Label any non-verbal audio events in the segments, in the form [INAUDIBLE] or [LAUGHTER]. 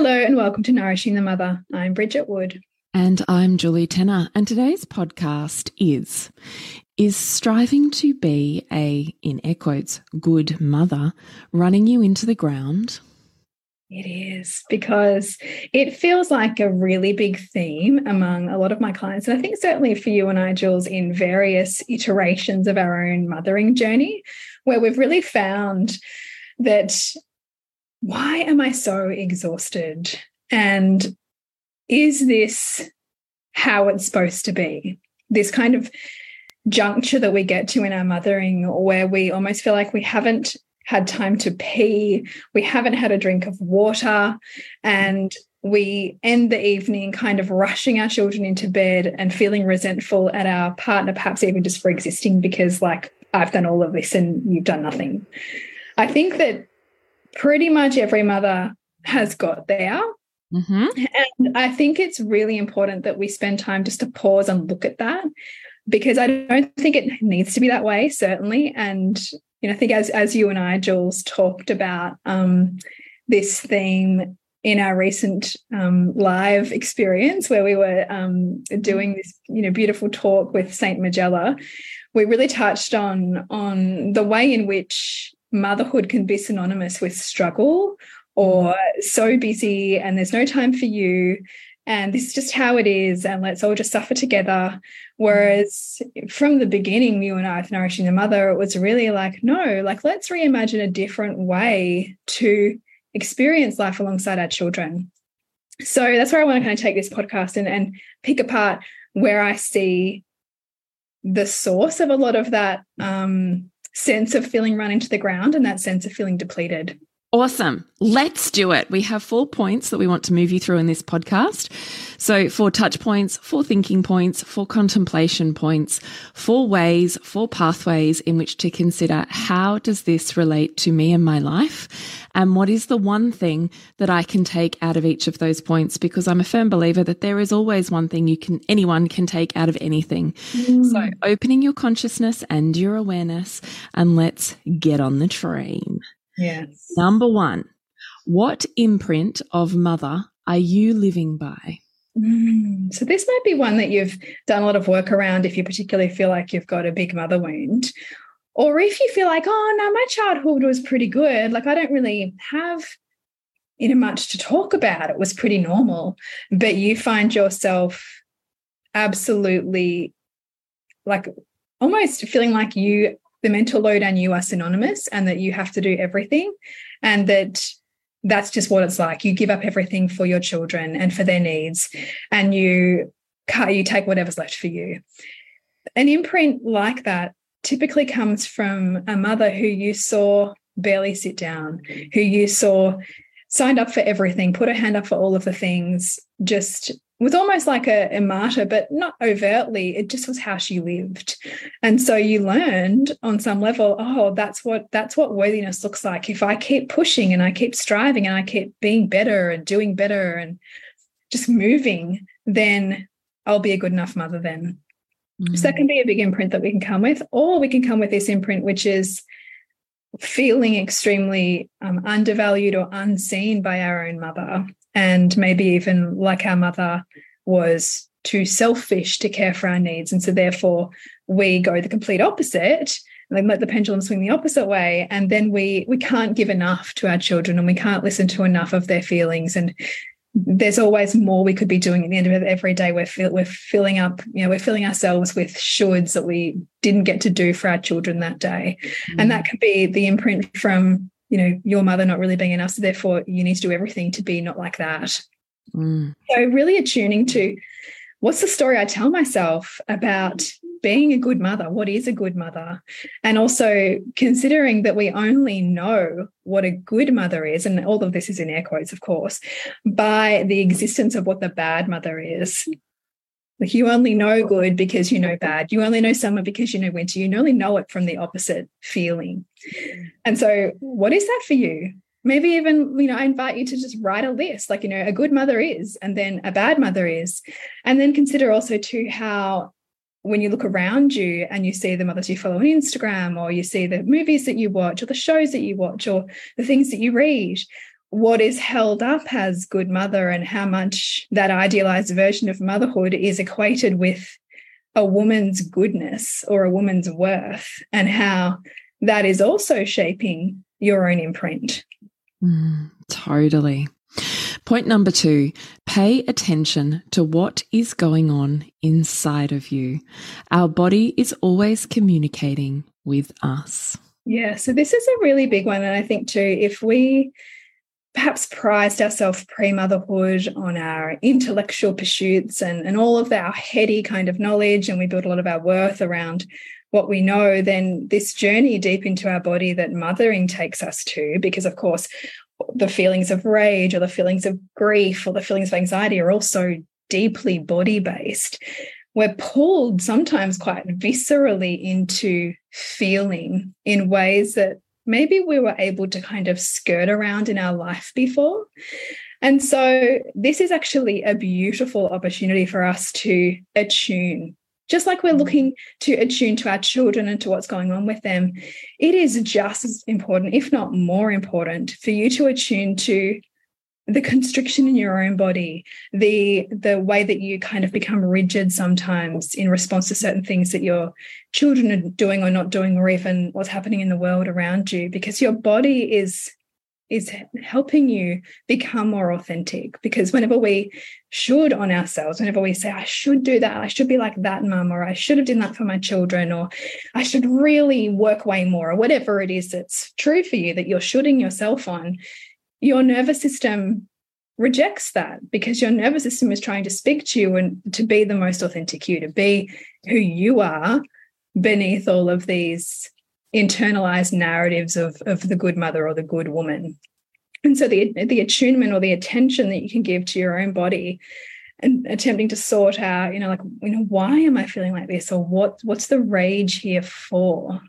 Hello and welcome to Nourishing the Mother. I'm Bridget Wood. And I'm Julie Tenner. And today's podcast is Is striving to be a, in air quotes, good mother running you into the ground? It is because it feels like a really big theme among a lot of my clients. And I think certainly for you and I, Jules, in various iterations of our own mothering journey, where we've really found that why am I so exhausted? And is this how it's supposed to be? This kind of juncture that we get to in our mothering where we almost feel like we haven't had time to pee, we haven't had a drink of water, and we end the evening kind of rushing our children into bed and feeling resentful at our partner, perhaps even just for existing because, like, I've done all of this and you've done nothing. I think that pretty much every mother has got there. Mm -hmm. And I think it's really important that we spend time just to pause and look at that because I don't think it needs to be that way, certainly. And you know, I think as as you and I, Jules, talked about um, this theme in our recent um, live experience where we were um, doing this, you know, beautiful talk with Saint Magella, we really touched on on the way in which motherhood can be synonymous with struggle or so busy and there's no time for you. And this is just how it is and let's all just suffer together. Whereas from the beginning you and i with nourishing the mother it was really like no like let's reimagine a different way to experience life alongside our children. So that's where i want to kind of take this podcast and, and pick apart where i see the source of a lot of that um, sense of feeling run into the ground and that sense of feeling depleted. Awesome. Let's do it. We have four points that we want to move you through in this podcast. So, four touch points, four thinking points, four contemplation points, four ways, four pathways in which to consider how does this relate to me and my life? And what is the one thing that I can take out of each of those points? Because I'm a firm believer that there is always one thing you can, anyone can take out of anything. Mm. So, opening your consciousness and your awareness, and let's get on the train. Yes. Number one, what imprint of mother are you living by? Mm, so, this might be one that you've done a lot of work around if you particularly feel like you've got a big mother wound. Or if you feel like, oh, no, my childhood was pretty good. Like, I don't really have you know much to talk about. It was pretty normal. But you find yourself absolutely like almost feeling like you the mental load and you are synonymous and that you have to do everything and that that's just what it's like. You give up everything for your children and for their needs and you you take whatever's left for you. An imprint like that typically comes from a mother who you saw barely sit down who you saw signed up for everything put her hand up for all of the things just was almost like a, a, martyr, but not overtly. It just was how she lived. And so you learned on some level, oh, that's what that's what worthiness looks like. If I keep pushing and I keep striving and I keep being better and doing better and just moving, then I'll be a good enough mother then. Mm. So that can be a big imprint that we can come with, or we can come with this imprint, which is feeling extremely um, undervalued or unseen by our own mother. And maybe even like our mother was too selfish to care for our needs. And so therefore we go the complete opposite and let the pendulum swing the opposite way. And then we we can't give enough to our children and we can't listen to enough of their feelings. And there's always more we could be doing at the end of every day. We're we're filling up, you know, we're filling ourselves with shoulds that we didn't get to do for our children that day, mm. and that could be the imprint from you know your mother not really being enough. So therefore, you need to do everything to be not like that. Mm. So really attuning to what's the story I tell myself about being a good mother, what is a good mother? And also considering that we only know what a good mother is, and all of this is in air quotes, of course, by the existence of what the bad mother is. Like you only know good because you know bad. You only know summer because you know winter. You only know it from the opposite feeling. And so, what is that for you? Maybe even, you know, I invite you to just write a list, like, you know, a good mother is, and then a bad mother is. And then consider also, too, how when you look around you and you see the mothers you follow on Instagram, or you see the movies that you watch, or the shows that you watch, or the things that you read, what is held up as good mother and how much that idealized version of motherhood is equated with a woman's goodness or a woman's worth, and how that is also shaping your own imprint. Mm, totally. Point number two pay attention to what is going on inside of you. Our body is always communicating with us. Yeah, so this is a really big one. And I think, too, if we perhaps prized ourselves pre motherhood on our intellectual pursuits and, and all of our heady kind of knowledge, and we built a lot of our worth around what we know, then this journey deep into our body that mothering takes us to, because of course, the feelings of rage or the feelings of grief or the feelings of anxiety are also deeply body based. We're pulled sometimes quite viscerally into feeling in ways that maybe we were able to kind of skirt around in our life before. And so, this is actually a beautiful opportunity for us to attune just like we're mm. looking to attune to our children and to what's going on with them, it is just as important, if not more important, for you to attune to the constriction in your own body, the the way that you kind of become rigid sometimes in response to certain things that your children are doing or not doing, or even what's happening in the world around you, because your body is is helping you become more authentic. Because whenever we should on ourselves whenever we say i should do that i should be like that mum or i should have done that for my children or i should really work way more or whatever it is that's true for you that you're shooting yourself on your nervous system rejects that because your nervous system is trying to speak to you and to be the most authentic you to be who you are beneath all of these internalized narratives of, of the good mother or the good woman. And so the, the attunement or the attention that you can give to your own body and attempting to sort out, you know, like, you know, why am I feeling like this? Or what what's the rage here for?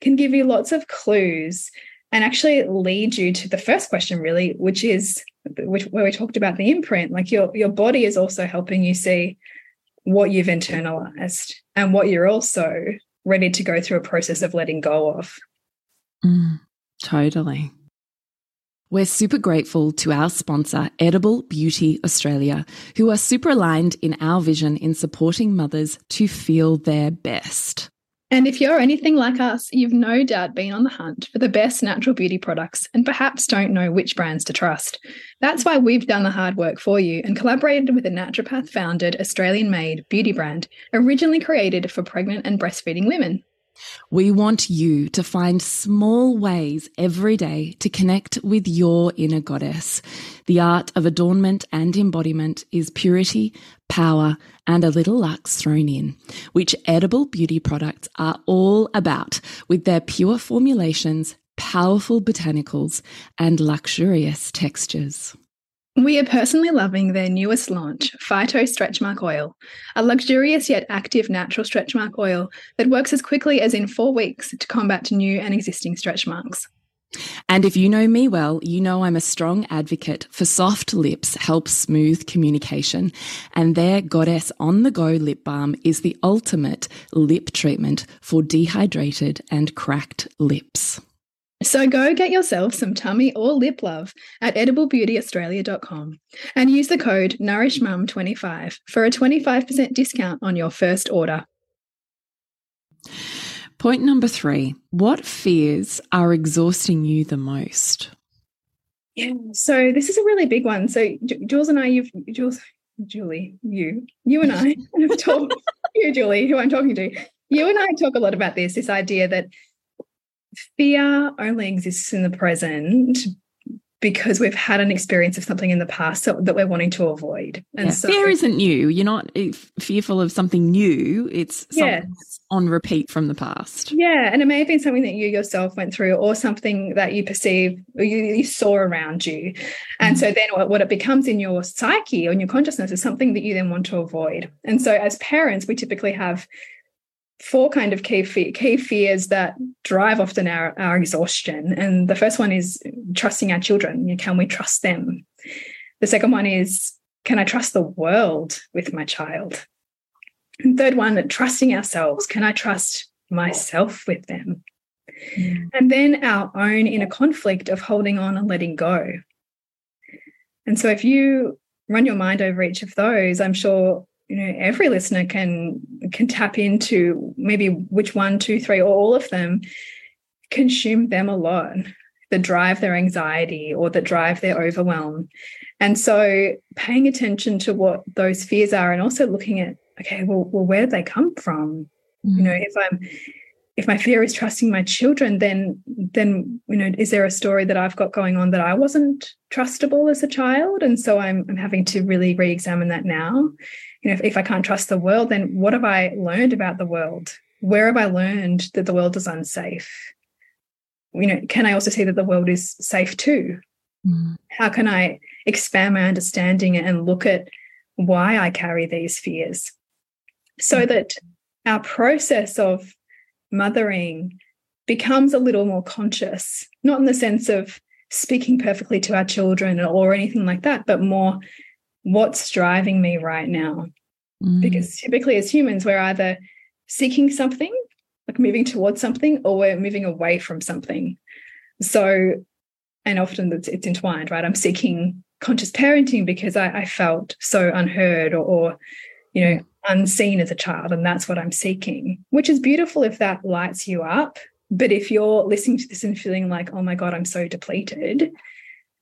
Can give you lots of clues and actually lead you to the first question, really, which is which where we talked about the imprint. Like your your body is also helping you see what you've internalized and what you're also ready to go through a process of letting go of. Mm, totally. We're super grateful to our sponsor, Edible Beauty Australia, who are super aligned in our vision in supporting mothers to feel their best. And if you're anything like us, you've no doubt been on the hunt for the best natural beauty products and perhaps don't know which brands to trust. That's why we've done the hard work for you and collaborated with a naturopath founded, Australian made beauty brand originally created for pregnant and breastfeeding women. We want you to find small ways every day to connect with your inner goddess. The art of adornment and embodiment is purity, power, and a little luck thrown in, which edible beauty products are all about with their pure formulations, powerful botanicals, and luxurious textures. We are personally loving their newest launch, Phyto Stretch Mark Oil, a luxurious yet active natural stretch mark oil that works as quickly as in four weeks to combat new and existing stretch marks. And if you know me well, you know I'm a strong advocate for soft lips help smooth communication. And their Goddess on the go lip balm is the ultimate lip treatment for dehydrated and cracked lips. So go get yourself some tummy or lip love at ediblebeautyaustralia.com and use the code NourishMum25 for a 25% discount on your first order. Point number three What fears are exhausting you the most? Yeah, so this is a really big one. So, Jules and I, you've, Jules, Julie, you, you and I [LAUGHS] have talked, you, Julie, who I'm talking to, you and I talk a lot about this this idea that fear only exists in the present because we've had an experience of something in the past so, that we're wanting to avoid. And yeah, so, fear isn't new. You're not eh, fearful of something new. It's yeah. on repeat from the past. Yeah, and it may have been something that you yourself went through, or something that you perceive or you, you saw around you. And mm -hmm. so then what, what it becomes in your psyche or in your consciousness is something that you then want to avoid. And so as parents, we typically have four kind of key, fe key fears that drive often our, our exhaustion. And the first one is trusting our children. Can we trust them? The second one is, can I trust the world with my child? And third one, trusting ourselves. Can I trust myself with them? Mm. And then our own inner conflict of holding on and letting go. And so if you run your mind over each of those, I'm sure you know every listener can can tap into maybe which one two three or all of them consume them a lot. That drive their anxiety or that drive their overwhelm. And so paying attention to what those fears are and also looking at okay well, well where they come from? Mm. you know if i'm if my fear is trusting my children then then you know is there a story that i've got going on that i wasn't trustable as a child? And so i'm, I'm having to really re-examine that now you know if, if i can't trust the world then what have i learned about the world where have i learned that the world is unsafe you know can i also see that the world is safe too mm. how can i expand my understanding and look at why i carry these fears so mm. that our process of mothering becomes a little more conscious not in the sense of speaking perfectly to our children or anything like that but more what's driving me right now Mm. Because typically, as humans, we're either seeking something, like moving towards something, or we're moving away from something. So, and often it's, it's entwined, right? I'm seeking conscious parenting because I, I felt so unheard or, or, you know, unseen as a child. And that's what I'm seeking, which is beautiful if that lights you up. But if you're listening to this and feeling like, oh my God, I'm so depleted,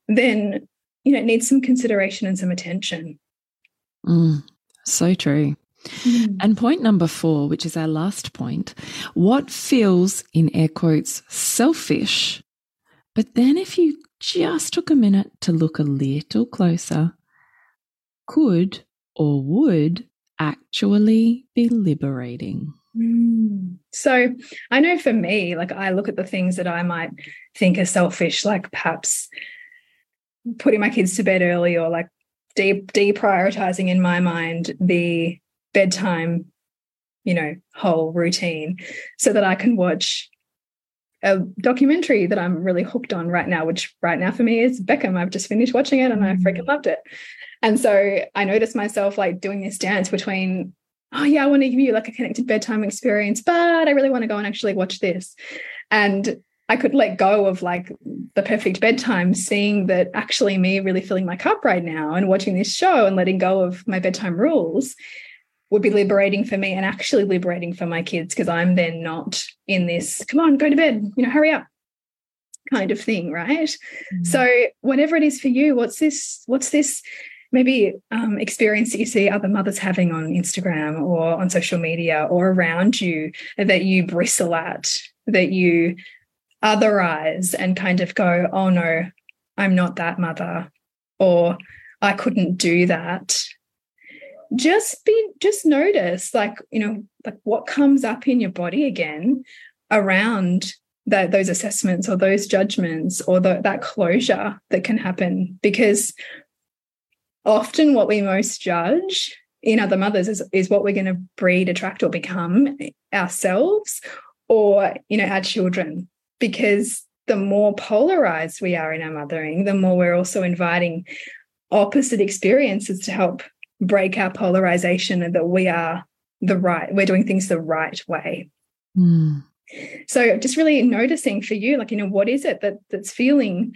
then, you know, it needs some consideration and some attention. Mm. So true. Mm. And point number four, which is our last point, what feels in air quotes selfish? But then if you just took a minute to look a little closer, could or would actually be liberating. Mm. So I know for me, like I look at the things that I might think are selfish, like perhaps putting my kids to bed early or like de deprioritizing in my mind the bedtime, you know, whole routine so that I can watch a documentary that I'm really hooked on right now, which right now for me is Beckham. I've just finished watching it and I freaking mm. loved it. And so I noticed myself like doing this dance between, oh yeah, I want to give you like a connected bedtime experience, but I really want to go and actually watch this. And I could let go of like the perfect bedtime, seeing that actually me really filling my cup right now and watching this show and letting go of my bedtime rules would be liberating for me and actually liberating for my kids because I'm then not in this, come on, go to bed, you know, hurry up kind of thing, right? Mm-hmm. So whatever it is for you, what's this, what's this maybe um, experience that you see other mothers having on Instagram or on social media or around you that you bristle at, that you otherize and kind of go, oh no, I'm not that mother, or I couldn't do that. Just be, just notice, like, you know, like what comes up in your body again around that those assessments or those judgments or the, that closure that can happen because often what we most judge in other mothers is, is what we're going to breed attract or become ourselves or you know our children because the more polarized we are in our mothering, the more we're also inviting opposite experiences to help break our polarization and that we are the right, we're doing things the right way. Mm, So just really noticing for you, like, you know, what is it that that's feeling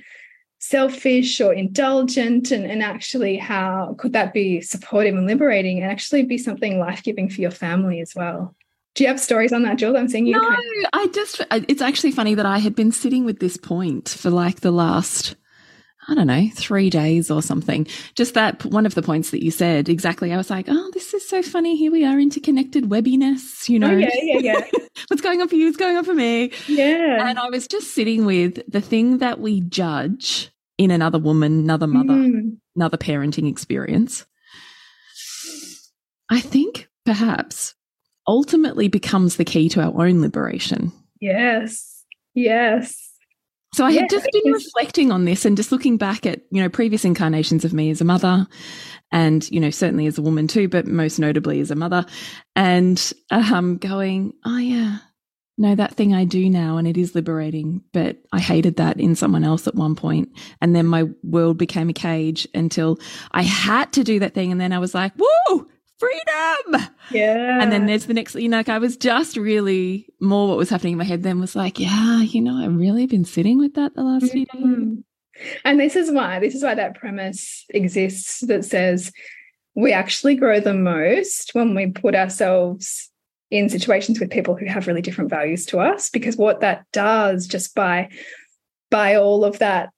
selfish or indulgent and, and actually how could that be supportive and liberating and actually be something life-giving for your family as well do you have stories on that jill i'm seeing you no i just it's actually funny that i had been sitting with this point for like the last I don't know, three days or something. Just that one of the points that you said exactly. I was like, oh, this is so funny. Here we are, interconnected webbiness, you know. Oh, yeah, yeah, yeah. [LAUGHS] What's going on for you? What's going on for me? Yeah. And I was just sitting with the thing that we judge in another woman, another mother, mm. another parenting experience. I think perhaps ultimately becomes the key to our own liberation. Yes. Yes. So I had just been reflecting on this and just looking back at, you know, previous incarnations of me as a mother and, you know, certainly as a woman too, but most notably as a mother and um, going, oh yeah, no, that thing I do now and it is liberating, but I hated that in someone else at one. And then my world became a cage until I had to do that thing. And then I was like, woo, freedom. Yeah. And then there's the next, you know, like I was just really more what was happening in my head then was like, yeah, you know, I've really been sitting with that the last mm -hmm. few days. Mm-hmm. And this is why, this is why that premise exists that says we actually grow the most when we put ourselves in situations with people who have really different values to us because what that does just by by all of that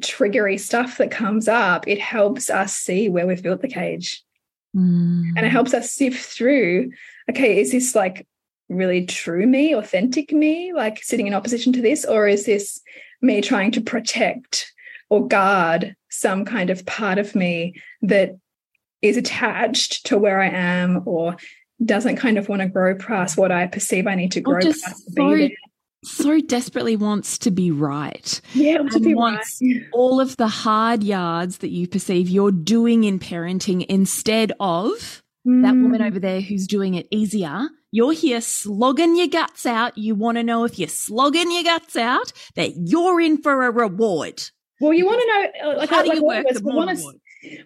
triggery stuff that comes up it helps us see where we've built the cage Mm. And it helps us sift through okay, is this like really true me, authentic me, like sitting in opposition to this? Or is this me trying to protect or guard some kind of part of me that is attached to where I am or doesn't kind of want to grow past what I perceive I need to grow past so? So desperately wants to be right. Yeah, to be wants right. [LAUGHS] all of the hard yards that you perceive you're doing in parenting instead of mm. that woman mm. over there who's doing it easier. You're here slogging your guts out. You want to know if you're slogging your guts out that you're in for a reward. Well, you want to know, uh, like, how like, do you work the reward?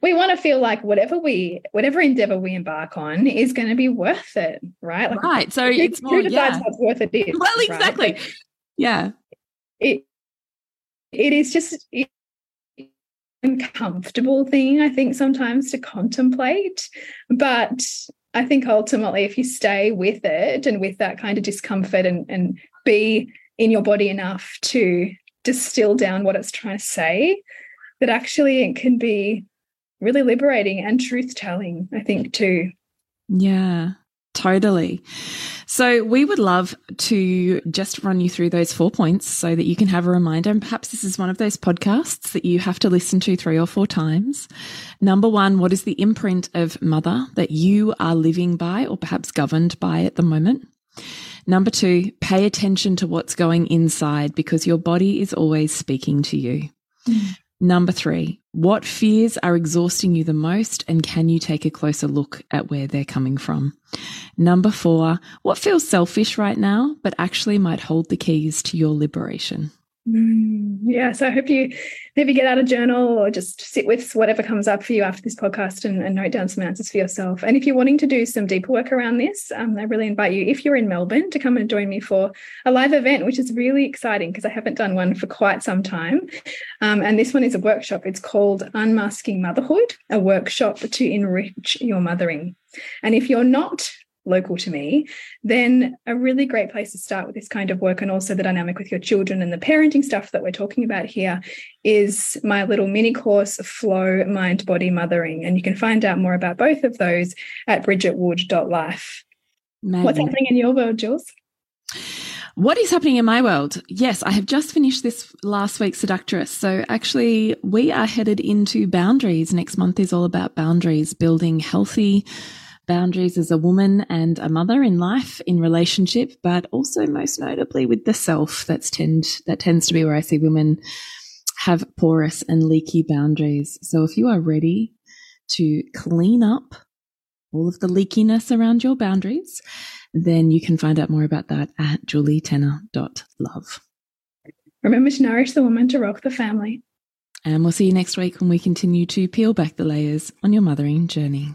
We want to feel like whatever we whatever endeavor we embark on is going to be worth it right like right so who, it's more who decides yeah. what's worth it is well exactly right? yeah it it is just it, uncomfortable thing i think sometimes to contemplate but i think ultimately if you stay with it and with that kind of discomfort and and be in your body enough to distill down what it's trying to say that actually it can be really liberating and truth telling, I think, too. Yeah, totally. So, we would love to just run you through those four points so that you can have a reminder. And perhaps this is one of those podcasts that you have to listen to three or four times. Number one, what is the imprint of mother that you are living by or perhaps governed by at the moment? Number two, pay attention to what's going inside because your body is always speaking to you. Mm. Number three, what fears are exhausting you the most and can you take a closer look at where they're coming from? Number four, what feels selfish right now, but actually might hold the keys to your liberation? Mm, yeah, so I hope you maybe get out a journal or just sit with whatever comes up for you after this podcast and, and note down some answers for yourself. And if you're wanting to do some deeper work around this, um, I really invite you, if you're in Melbourne, to come and join me for a live event, which is really exciting because I haven't done one for quite some time. Um, and this one is a workshop. It's called Unmasking Motherhood, a workshop to enrich your mothering. And if you're not local to me, then a really great place to start with this kind of work and also the dynamic with your children and the parenting stuff that we're talking about here is my little mini course, Flow Mind Body Mothering. And you can find out more about both of those at bridgetwood.life. What's happening in your world, Jules? What is happening in my world? Yes, I have just finished this last week's Seductress. So actually, we are headed into boundaries. Next month is all about boundaries, building healthy boundaries as a woman and a mother in life, in relationship, but also most notably with the self. That's tend that tends to be where I see women have porous and leaky boundaries. So if you are ready to clean up all of the leakiness around your boundaries, then you can find out more about that at julietenner.love. Remember to nourish the woman to rock the family. And we'll see you next week when we continue to peel back the layers on your mothering journey.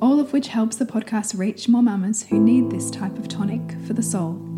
all of which helps the podcast reach more mamas who need this type of tonic for the soul.